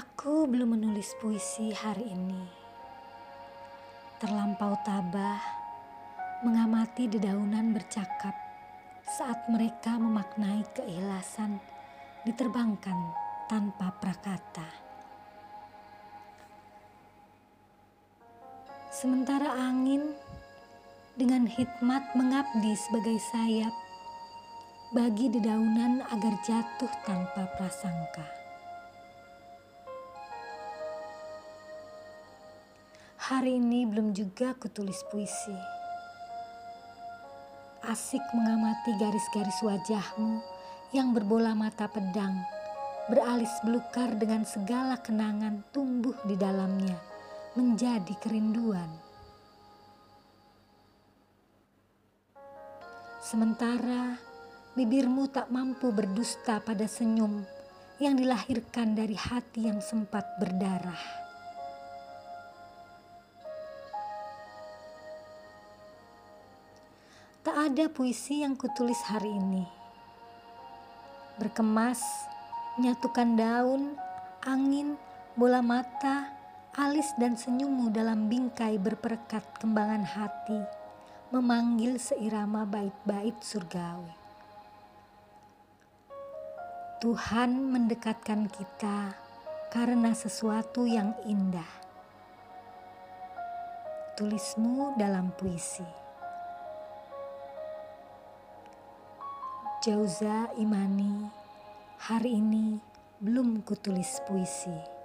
Aku belum menulis puisi hari ini. Terlampau tabah mengamati dedaunan bercakap saat mereka memaknai keikhlasan diterbangkan tanpa prakata. Sementara angin dengan hikmat mengabdi sebagai sayap bagi dedaunan agar jatuh tanpa prasangka. Hari ini belum juga kutulis puisi. Asik mengamati garis-garis wajahmu yang berbola mata pedang, beralis belukar dengan segala kenangan tumbuh di dalamnya menjadi kerinduan. Sementara bibirmu tak mampu berdusta pada senyum yang dilahirkan dari hati yang sempat berdarah. Tak ada puisi yang kutulis hari ini. Berkemas, menyatukan daun, angin, bola mata, alis dan senyummu dalam bingkai berperekat kembangan hati, memanggil seirama bait-bait surgawi. Tuhan mendekatkan kita karena sesuatu yang indah. Tulismu dalam puisi. Jauza Imani, hari ini belum kutulis puisi.